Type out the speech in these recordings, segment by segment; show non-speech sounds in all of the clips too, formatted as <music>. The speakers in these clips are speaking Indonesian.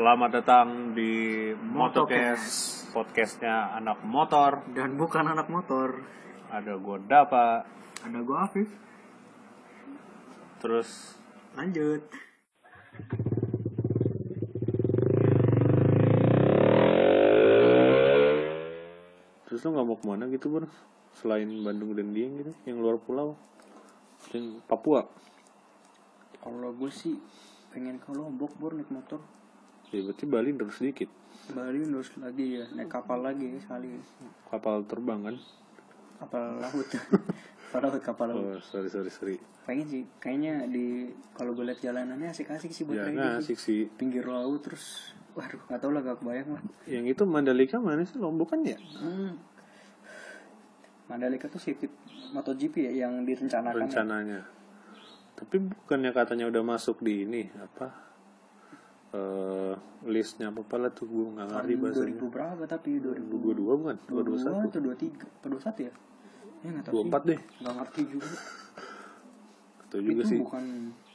Selamat datang di Motocast podcastnya anak motor. Dan bukan anak motor. Ada gue Dapa, Ada gue Afif. terus Lanjut. terus lo nggak mau ke mana gitu bro? Selain Bandung dan Dieng gitu, yang luar pulau, yang Papua. Kalau gue sih pengen ke Lombok bor naik motor. Ya berarti Bali terus sedikit. Bali terus lagi ya naik kapal lagi sekali. Kapal terbang kan? Kapal laut. <laughs> kapal laut kapal laut. Oh sorry sorry sorry. Pengen sih. Kayaknya di kalau gue liat jalanannya asik-asik sih buat Ya nggak gitu. asik sih. Pinggir laut terus. Waduh, gak tau lah gak kebayang lah. Yang itu Mandalika mana sih? Lombok kan ya? Hmm. Mandalika tuh sirkuit MotoGP ya yang direncanakan. ya. rencananya. Tapi bukannya katanya udah masuk di ini apa? Eh listnya apa pala tuh gue nggak ngerti bahasanya. 2000 berapa tapi 2000 2022 bukan? 22 2021. atau 23 atau 21 ya? Ya nggak tahu 24 deh. Nggak ngerti juga. Itu juga itu sih bukan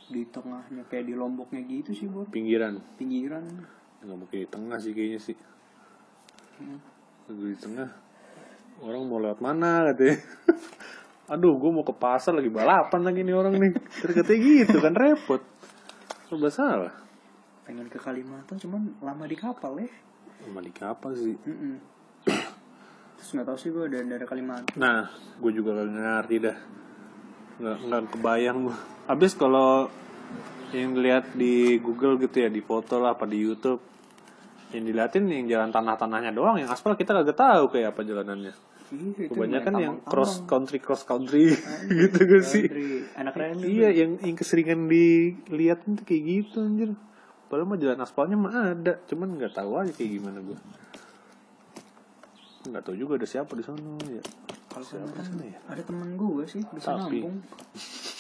di tengahnya kayak di Lomboknya gitu sih, Bor. pinggiran. Pinggiran. Nggak mungkin di tengah sih kayaknya sih. Hmm. Di tengah. Orang mau lewat mana katanya. <laughs> Aduh, gue mau ke pasar lagi balapan lagi nih orang nih. Terus katanya gitu kan repot. Serba salah. Pengen ke Kalimantan cuman lama di kapal ya. Sama di kapal sih. Mm-mm. Terus nggak tahu sih gue dari dari Kalimantan. Nah, gue juga gak ngerti dah. Nggak, nggak kebayang gue. Habis kalau yang lihat di Google gitu ya, di foto lah, apa di YouTube, yang diliatin yang jalan tanah-tanahnya doang, yang aspal kita kagak tahu kayak apa jalanannya. Iya, Kebanyakan yang cross country cross country <laughs> gitu gak sih? Anak. Iya, yang yang keseringan dilihat tuh kayak gitu anjir. Padahal mah jalan aspalnya mah ada, cuman nggak tahu aja kayak gimana gue. Nggak tahu juga ada siapa di sana ya. Kalau Siapa di Kalimantan sana ya? ada temen gue sih bisa Tapi. nampung.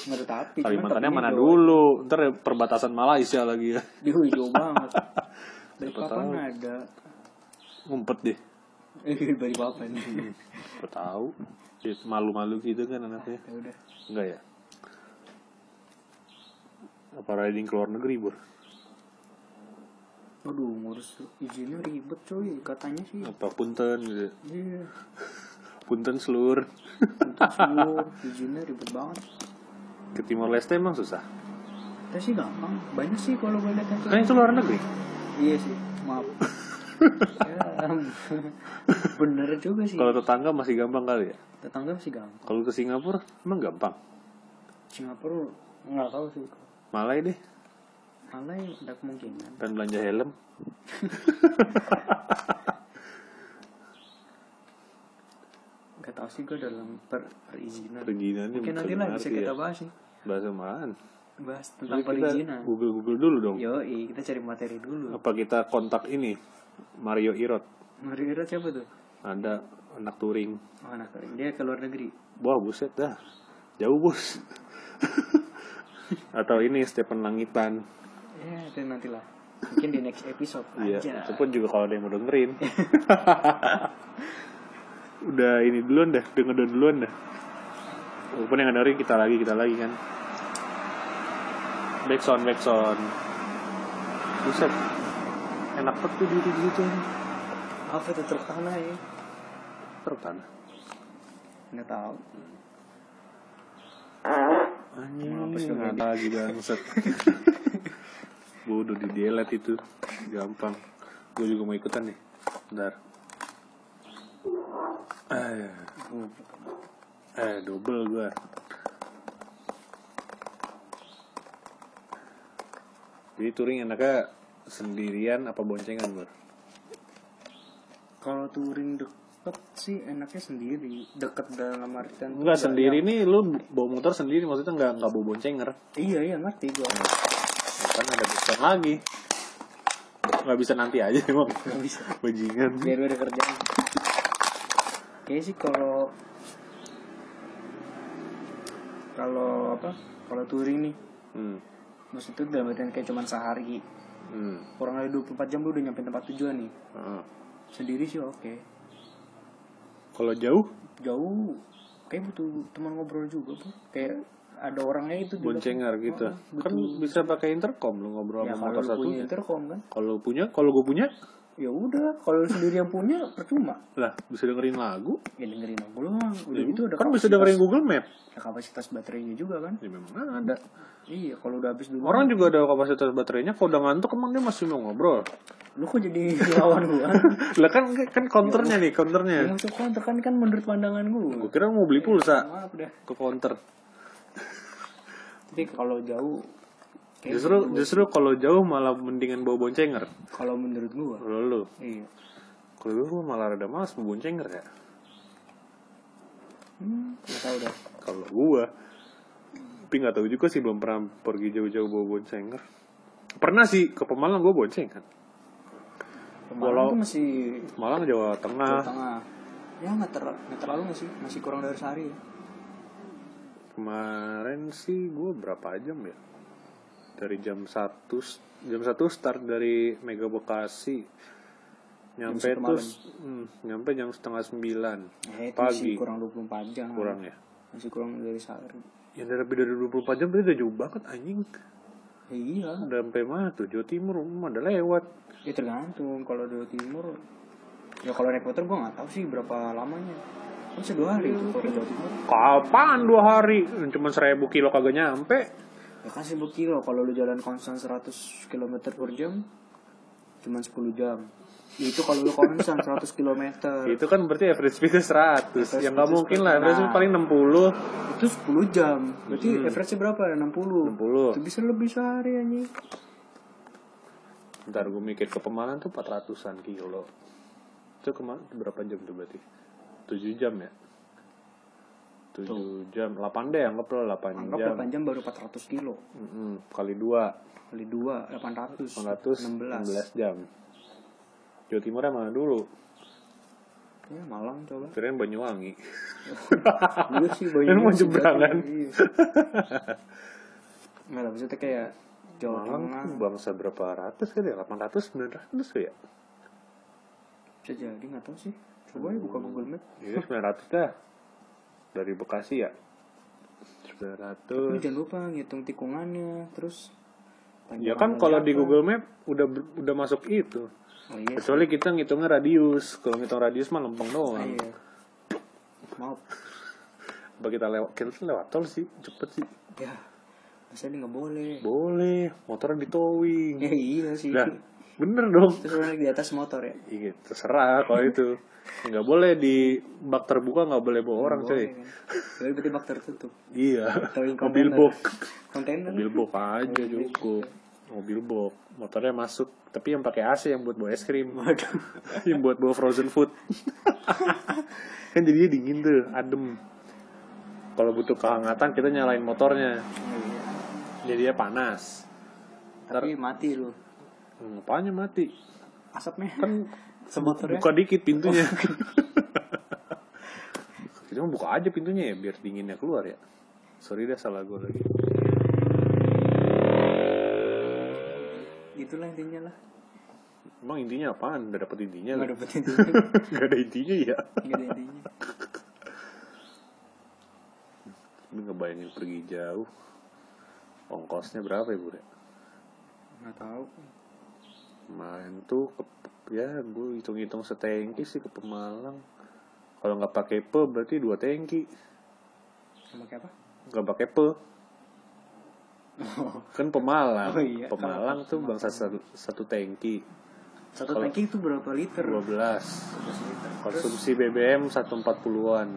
Nggak ada tapi. Kalimantannya mana dulu? Ntar ya perbatasan Malaysia lagi ya. Di jauh <laughs> banget. Dari tahu. ada. Ngumpet deh. Eh, <laughs> dari papan. Siapa tahu. Ya, Malu-malu gitu kan anaknya. ya udah. Enggak ya? Apa riding ke luar negeri, Bor? Aduh, ngurus izinnya ribet coy, katanya sih. Apa punten gitu. Iya, Punten seluruh. untuk seluruh izinnya ribet banget. Ke Timor Leste emang susah. Kita sih gampang, banyak sih kalau gue lihat Kan itu luar negeri. Iya sih, maaf. <laughs> ya, bener juga sih. Kalau tetangga masih gampang kali ya. Tetangga masih gampang. Kalau ke Singapura emang gampang. Singapura nggak tahu sih. Malai deh Malah ada kemungkinan. dan belanja helm. <laughs> Gak tahu sih gue dalam per perizinan. Perizinannya Mungkin nanti lah bisa kita ya. bahas sih. Bahasa apaan? Bahas Jadi tentang kita perizinan. Google Google dulu dong. Yo, kita cari materi dulu. Apa kita kontak ini Mario Irot? Mari kira siapa tuh? Ada anak touring. Oh, anak kering. Dia ke luar negeri. Wah buset dah. Jauh bos. <laughs> Atau ini Stephen Langitan. Ya, itu nantilah. Mungkin di next episode Iya. aja. Itu pun juga kalau ada yang mau dengerin. <laughs> Udah ini duluan dah. Denger duluan dah. Walaupun yang dengerin kita lagi kita lagi kan. Backsound backsound. Buset. Enak banget tuh diri di situ. Apa itu truk tanah ya? Truk tanah. Nggak tahu. Anjing, Kenapa sih nggak nggak lagi <laughs> bangsat. Bodoh di delete itu, gampang. Gue juga mau ikutan nih. Bentar. Eh, eh double gue. Jadi touring enaknya sendirian apa boncengan bro? Kalau touring deket sih enaknya sendiri. Deket dalam artian Enggak nggak sendiri nih, lu bawa motor sendiri maksudnya nggak nggak bawa boncenger. yang- Iya iya ngerti gua. Kan boncengan lagi. Nggak bisa nanti aja emang. Gak bisa. Bajingan. Biar gue ada kerjaan. Kayaknya sih kalau kalau apa? Kalau touring nih, Hmm. maksudnya dalam artian kayak cuman sehari Hmm. kurang dari 24 jam lu udah nyampe tempat tujuan nih Heeh. sendiri sih oke Kalau jauh, jauh kayak butuh teman ngobrol juga bro kayak ada orangnya itu boncengar gitu. kan bisa pakai intercom lu ngobrol ya sama motor satu punya intercom kan? Kalau punya kalau gue punya? Ya udah kalau sendiri yang punya percuma. Lah bisa dengerin lagu? Ya dengerin lagu doang. Udah itu udah kan bisa dengerin Google Map ada kapasitas baterainya juga kan? Ya memang ada. Iya kalau udah habis dulu. Orang juga ada kapasitas baterainya kalau udah ngantuk emang dia masih mau ngobrol. Lu kok jadi lawan gua? <laughs> Lah kan kan counternya nih counternya. Yang masuk counter kan kan menurut pandangan gua. Gue kira mau beli pulsa. Maaf dah. Ke counter tapi kalau jauh justru justru kalau jauh malah mendingan bawa boncenger kalau menurut gua. Kalau lu. Iya. Kalau gue malah rada malas bawa boncenger ya. Hmm nggak tahu dah. Kalau gua tapi nggak tahu juga sih belum pernah pergi jauh-jauh bawa boncenger pernah sih ke Pemalang gua boncengan. Pemalang tuh masih Malang Jawa Jawa Tengah. Tengah ya nggak ter nggak terlalu nggak sih masih kurang dari sehari. ya kemarin sih gua berapa jam ya? Dari jam 1 jam 1 start dari Mega Bekasi. Nyampe tuh malam. hmm, nyampe jam setengah sembilan ya, itu pagi. masih kurang 24 jam. Kurang ya? Masih kurang dari sehari yang dari lebih dari 24 jam berarti udah jauh banget anjing. Ya iya. Udah sampai mana tuh? Jawa Timur umum ada lewat. Ya tergantung. Kalau Jawa Timur ya kalau naik motor gua nggak tahu sih berapa lamanya bisa dua hari itu kalau Timur. Kapan dua hari? Cuma seribu kilo kagak nyampe. Ya kan 1000 kilo. Kalau lu jalan konstan 100 km per jam cuma 10 jam. Itu kalau lu konstan 100 km itu kan berarti average speednya 100 Average yang nggak speed mungkin lah average nah. paling 60 itu 10 jam. Berarti average berapa 60 60 itu bisa lebih sehari anjing. Ntar gue mikir ke Pemalang tuh 400an kilo. Itu ke mana berapa jam tuh berarti 7 jam ya? 7 jam. 8 deh anggap lah 8 anggap jam. 8 jam baru 400 kilo. Mm-mm, kali 2 kali 2 800 800 16 jam. Jawa Timur mana dulu? Ya Malang coba. Kirain Banyuwangi. <laughs> Iya sih banyak Kan mau jebrangan. iya. nggak lah maksudnya kayak Jawa Malang Tengah. bangsa berapa ratus kan ya? 800 900 ya? Bisa jadi nggak tahu sih coba ya buka Google Map Iya 900 dah dari Bekasi ya Tapi 900 jangan lupa ngitung tikungannya terus Ya kan kalau di. Google Map udah udah masuk itu. oh iya Kecuali kita ngitungnya radius. Kalau ngitung radius mah lempeng doang. iya maaf Apa kita lewat kita lewat tol sih, cepet sih. ya masa ini nggak boleh Boleh, motornya di towing. ya iya sih Nah, bener dong. terus di atas motor ya Iya, terserah kalau itu. Nggak boleh di bak terbuka nggak boleh bawa orang boleh coy. kan berarti bak tertutup Iya. <laughs> Mobil box. kontainer Mobil box aja cukup. Mobil box. Motornya masuk, tapi yang pakai AC yang buat bawa es krim. waduh <laughs> yang buat bawa frozen food <laughs> kan jadinya dingin tuh adem kalau butuh kehangatan kita nyalain motornya jadinya panas tapi mati lu ngapanya mati? Asapnya. Kan semotornya buka dikit pintunya. <laughs> Kita mah buka aja pintunya ya biar dinginnya keluar ya. Sorry dah salah gue lagi. Itulah intinya lah. Emang intinya apaan? Udah dapet intinya. Lu? dapet intinya. <laughs> Nggak ada intinya ya. Nggak ada intinya. <laughs> Ini ngebayangin pergi jauh. Ongkosnya berapa ya bu nggak tahu kemarin tuh ke, ya gue hitung-hitung setengki sih ke Pemalang. Kalau nggak pakai pe berarti dua tengki. Sama kayak apa? Nggak pakai pe. Kan Pemalang. Oh iya, Pemalang tuh bangsa satu, satu tengki. Satu Kalau- tangki itu berapa liter? 12 12 liter. Konsumsi BBM 140-an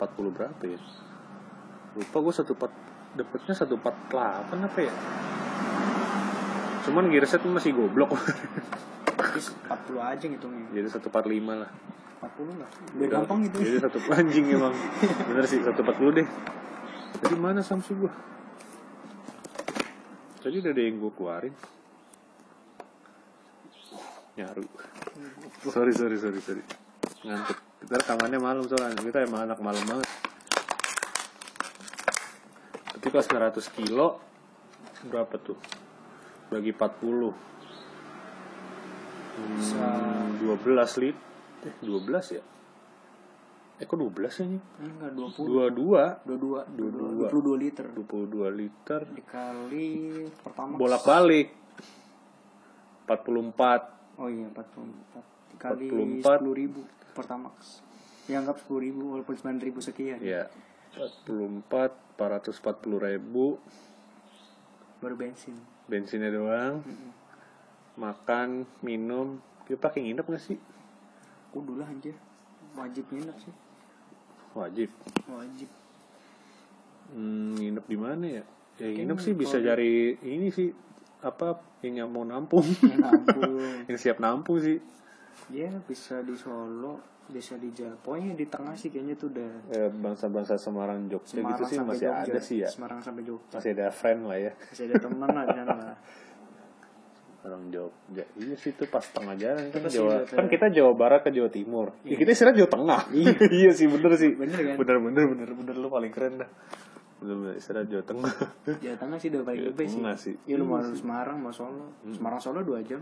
40 berapa ya? Lupa gue satu empat dapetnya 148 apa ya cuman gearset masih goblok terus 40 aja ngitungnya jadi 145 lah 40 lah udah gampang gitu Jadi satu <laughs> anjing emang. Bener sih satu empat puluh deh. Jadi mana Samsung gua? Tadi udah ada yang gua keluarin. Nyaru. Sorry sorry sorry sorry. Ngantuk. Kita rekamannya malam soalnya. Kita emang anak malam banget. Tapi kalau 900 kilo berapa tuh? Bagi 40. bisa. Hmm, 12 lit. Eh, 12 ya? Eh kok 12 aja? enggak 20 22 22 22 liter. 22 liter. Dikali pertama bolak-balik. 44 oh iya 44 dikali 44. 10 ribu. Pertamax. Dianggap 10 ribu walaupun 9 ribu sekian. Ya 44 440 ribu. Baru bensin bensinnya doang makan minum. Kita pakai nginep nggak sih? Kudu lah anjir. Wajib nginep sih. Wajib. Wajib. Hmm, nginep di mana ya? Ya nginep sih bisa cari ini sih apa yang mau nampung. Nampung. <laughs> Yang siap nampung sih ya bisa di Solo bisa di Jawa pokoknya di tengah sih kayaknya tuh udah Eh, bangsa-bangsa Semarang Jogja gitu sih sampai masih Jogja. ada sih ya. Semarang sampai Jogja. Masih ada friend lah ya. Masih ada teman lah di sana lah. <laughs> Orang Jogja iya sih itu pas tengah jalan kan Pasti Jawa kan kita Jawa Barat ke Jawa Timur. Ya, kita istirahat Jawa Tengah. <laughs> Iya. Sih bener sih. Bener kan? bener bener bener bener. Lu paling keren dah. Bener bener istirahat Jawa Tengah. Jawa Tengah sih udah paling lebih sih. Sih. ya lu mau Semarang mau Solo. Hmm. Semarang Solo 2 jam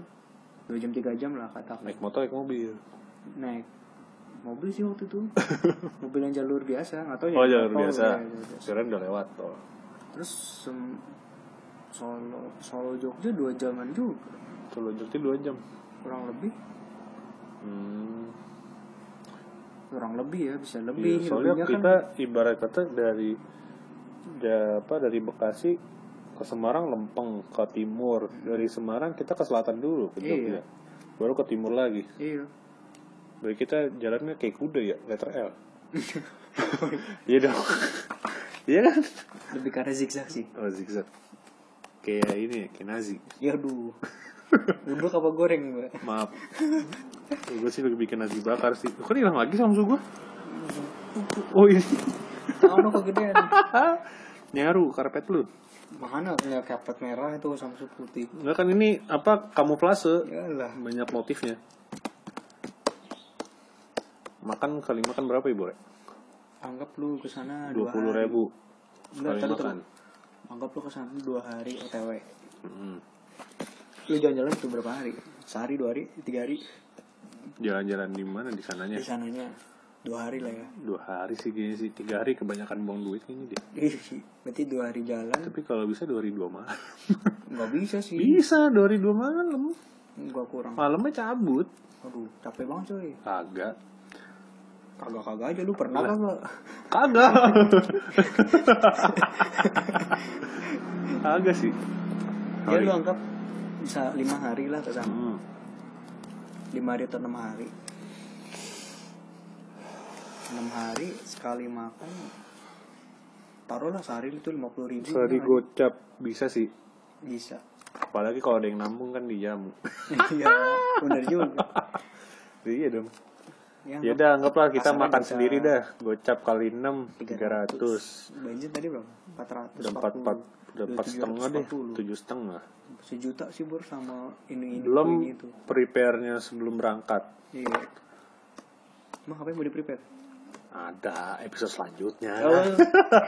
2 jam 3 jam lah kata naik motor naik mobil. Naik mobil sih waktu itu. <laughs> Mobil yang jalur biasa nggak tahu ya oh jalur tol, biasa. ya, keren udah lewat tol. Terus sem- Solo Solo Jogja 2 jaman juga. Solo Jogja dua jam. Kurang lebih. Hmm. kurang lebih ya bisa Iya, lebih soalnya lebihnya kan. kita ibarat kata dari da, apa dari Bekasi ke Semarang lempeng ke timur. Dari Semarang kita ke selatan dulu ke Jogja. Iya. baru ke timur lagi. Iya. Berarti kita jalannya kayak kuda ya letter L. <laughs> Iya dong. Iya kan? Lebih karena zigzag sih. Oh zigzag. Kayak ini kayak nazi. Ya aduh. <laughs> Duduk apa goreng gue maaf. Gue sih lagi bikin nasi bakar sih. Kok hilang lagi samsu gue oh ini tangan lo kegedean <laughs> nyaru karpet lu mana punya kapet merah itu samsu putih? Enggak kan ini apa kamuflase. Ya lah banyak motifnya. Makan kali makan berapa ibu rek? Anggap lu ke sana dua dua puluh ribu. Enggak, sekali tadi makan. Tuh. anggap lu ke sana dua hari otw Mm. lu jalan-jalan itu berapa hari? Sehari dua hari tiga hari? Jalan-jalan di mana? Di sananya. Di sananya dua hari lah ya. Dua hari sih kayaknya sih. Tiga hari kebanyakan buang duit ini dia. Ih, berarti dua hari jalan. Tapi kalau bisa dua hari dua malam. Nggak bisa sih. Bisa dua hari dua malam. Gua kurang. Malamnya cabut. Aduh capek banget coy kagak. Kagak kagak aja. Lu pernah kagak? Kagak. <laughs> Kagak sih. Ya lu anggap bisa lima hari lah ke sana Hmm. lima hari atau enam hari enam hari sekali makan taruhlah sehari itu lima puluh ribu. Sehari gocap. Bisa sih. Bisa. Apalagi kalau ada yang nambung kan dijamu <laughs> iya benar juga. Iya dong. Ya, ya udah anggaplah kita makan bisa sendiri dah. Gocap kali 6 300 bensin tadi berapa? Empat ratus udah empat empat udah empat setengah deh. tujuh setengah. Sejuta sih bor sama ini ini belum ini itu. prepare-nya sebelum berangkat. Iya. Emang apa yang mau di prepare ada episode selanjutnya. Oh.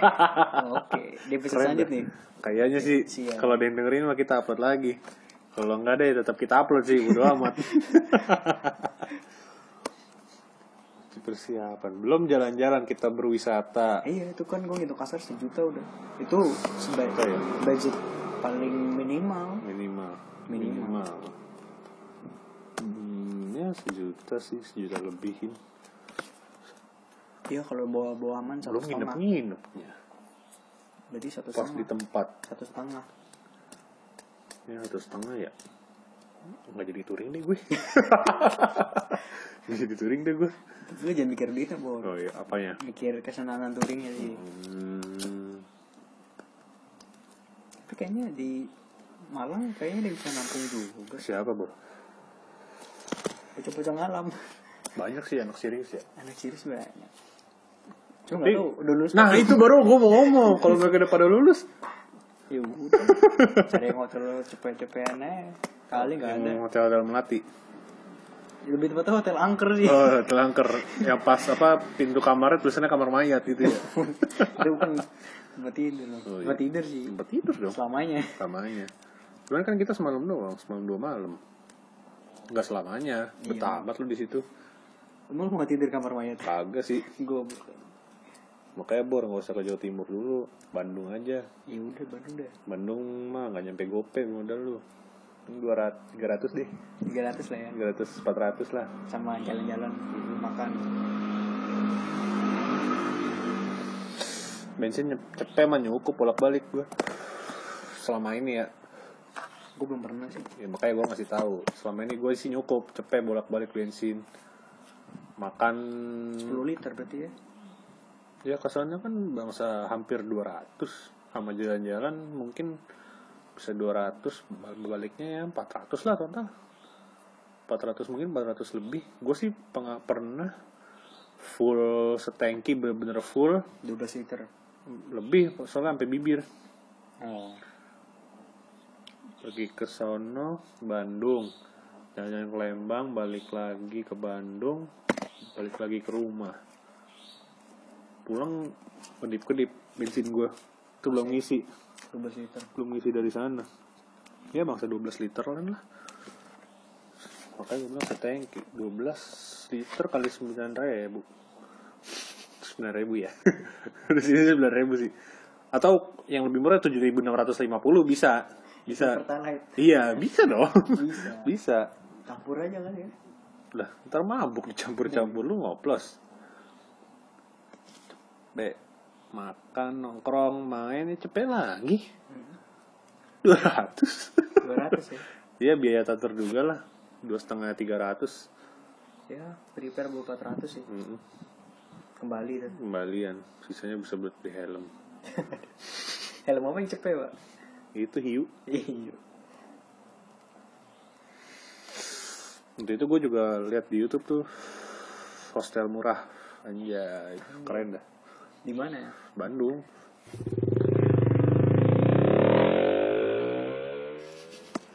<laughs> oke di episode Keren selanjutnya nih. Kayaknya sih Siap. kalau ada yang dengerin mah kita upload lagi. Kalau enggak deh tetap kita upload sih bodo amat. <laughs> Persiapan. Belum jalan-jalan kita berwisata. Iya itu kan gue ngitung kasar sejuta udah. Itu sebaik ya? budget paling minimal. Minimal. Minimal. Hmm, ya sejuta sih sejuta lebihin Iya kalau bawa bawa aman satu belum setengah. nginep-nginepnya. Berarti satu pas di setengah tempat. Satu setengah. Ya satu setengah ya. Nggak jadi touring deh gue. <laughs> Nggak jadi touring deh gue. Tapi lu jangan mikir duitnya bor. Oh iya apanya? Mikir kesenangan touringnya sih. Hmm, tapi kayaknya di Malang kayaknya dia bisa nampung juga. Siapa bro pocong-pocong alam banyak sih anak serius ya. Anak serius banyak cuma tahu udah lulus nah itu baru gue mau ngomong kalau mereka udah pada lulus. Ya udah. Cari hotel cepet-cepetan aja. Kali nggak ada. hotel hotel melati. Lebih tepatnya hotel angker sih. Oh telangker yang pas apa pintu kamarnya tulisannya kamar mayat gitu ya? <laughs> Itu bukan tempat tidur Oh, iya. tempat tidur sih. Tempat tidur dong. Selamanya. Selamanya. Cuman kan kita semalam doang semalam dua malam. Nggak selamanya. Betah amat lu di situ. Emang lu mau tidur kamar mayat? kagak sih. Gue makanya bor nggak usah ke Jawa Timur dulu Bandung aja Ya udah Bandung deh. Bandung mah nggak nyampe gope modal lu dua ratus tiga ratus deh 300 lah ya. tiga ratus empat ratus lah Sama jalan-jalan makan. bensin cepet mah nyukup bolak balik gua selama ini ya Gue belum pernah sih. ya makanya gua ngasih tahu selama ini gue sih nyukup cepet bolak balik bensin makan 10 liter berarti ya. Ya kesannya kan bangsa hampir 200 sama jalan-jalan mungkin bisa 200 bal- baliknya ya 400 lah total. 400 mungkin 400 lebih. Gue sih peng- pernah full setengki bener-bener full. 12 liter. lebih soalnya sampai bibir. Oh. pergi ke sono Bandung. Jalan-jalan ke Lembang balik lagi ke Bandung balik lagi ke rumah pulang kedip-kedip bensin gue itu belum ngisi. 12 liter. belum ngisi dari sana. Ya bangsa 12 liter kan lah. Makanya gue bilang setengki 12 liter kali 9 ribu. 9 ribu ya? <laughs> Di sini 9 ribu sih. Atau yang lebih murah 7650 bisa. Bisa. Iya bisa dong. Bisa. <laughs> bisa. Campur aja kan ya. lah ntar mabuk dicampur-campur lu ngoplos be makan nongkrong main ya cepet lagi 200 200 ya. <laughs> Iya biaya tak terduga lah dua setengah tiga ratus Ya, prepare buat 400 sih. Kembali tuh. kembalian sisanya bisa buat beli helm <laughs> Helm apa yang cepet, Pak? itu hiu Iya. Untuk itu gue juga lihat di YouTube tuh hostel murah anjay keren dah Di mana ya? Bandung.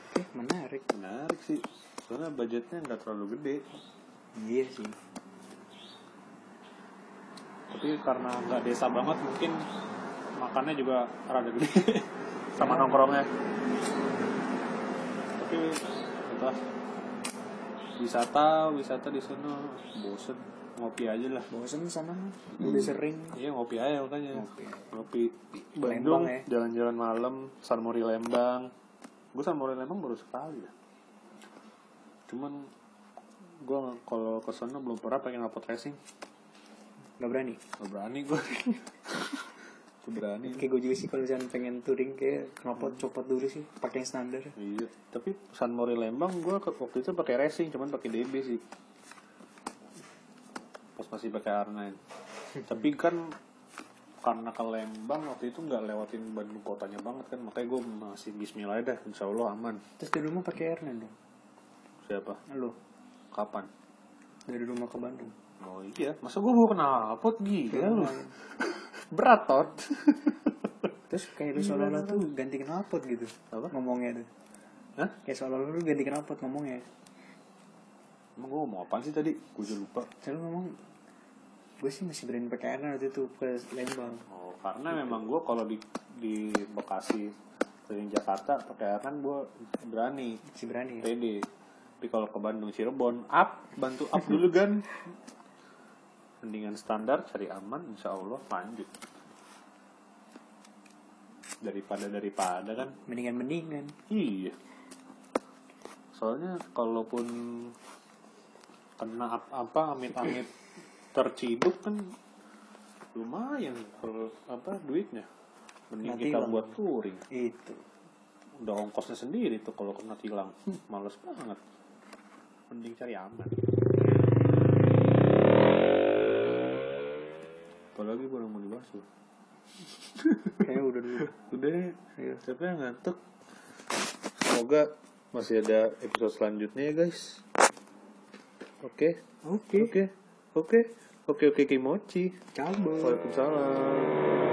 Oke, menarik. menarik sih. Soalnya budgetnya nggak terlalu gede. Iya sih. tapi karena nggak desa banget mungkin makannya juga rada gede. <laughs> Sama nongkrongnya. Tapi entah. Wisata wisata di sana bosen ngopi aja lah. Bosen sana udah sering. iya ngopi aja makanya. Ngopi. ngopi. Bandung ya. jalan-jalan malam San Mori Lembang. Gue San Mori Lembang baru sekali ya cuman gue kalau ke sana belum pernah pengen ngapot racing. Gak berani. Gak berani gue <laughs> Gak berani. Kayak gue juga sih kalau misalnya pengen touring kayak knopot copot dulu sih pakai yang standar. Iya Tapi San Mori Lembang gue waktu itu pakai racing Cuman pakai DB sih Pas masih pakai R9 Tapi kan karena ke Lembang waktu itu nggak lewatin Bandung kotanya banget kan makanya gue masih Bismillah dah Insya Allah aman Terus dari rumah pakai airline dong. siapa Lo kapan dari rumah ke Bandung. oh iya masa gue bawa knalpot gila lu berat tot Terus kayak lu seolah-olah tuh ganti knalpot gitu. Apa? Ngomongnya tuh. Hah? Kayak seolah-olah lu ganti knalpot ngomongnya. Emang gue mau apaan sih tadi? Gue juga lupa. Saya lu ngomong gue sih masih berani pakai airline waktu itu ke Lembang. Oh, karena memang gue kalau di di Bekasi keliling Jakarta pakai airline gue berani. Masih berani. Ya. pede. Tapi kalau ke Bandung Cirebon up bantu up <laughs> dulu kan mendingan standar cari aman insya Allah lanjut. Daripada daripada kan? Mendingan mendingan. iya. Soalnya kalaupun kena ap- apa amit-amit terciduk kan lumayan kalau apa duitnya. Mending Nanti kita hilang. buat touring. Itu. udah ongkosnya sendiri tuh kalau kena tilang. Males banget. Mending cari aman. Apalagi gue mau dibahas loh Kayak udah dulu. udah ya capek ngantuk? Semoga masih ada episode selanjutnya ya guys oke. Oke. oke. Oke. Oke oke kimochi. Cabut. Waalaikumsalam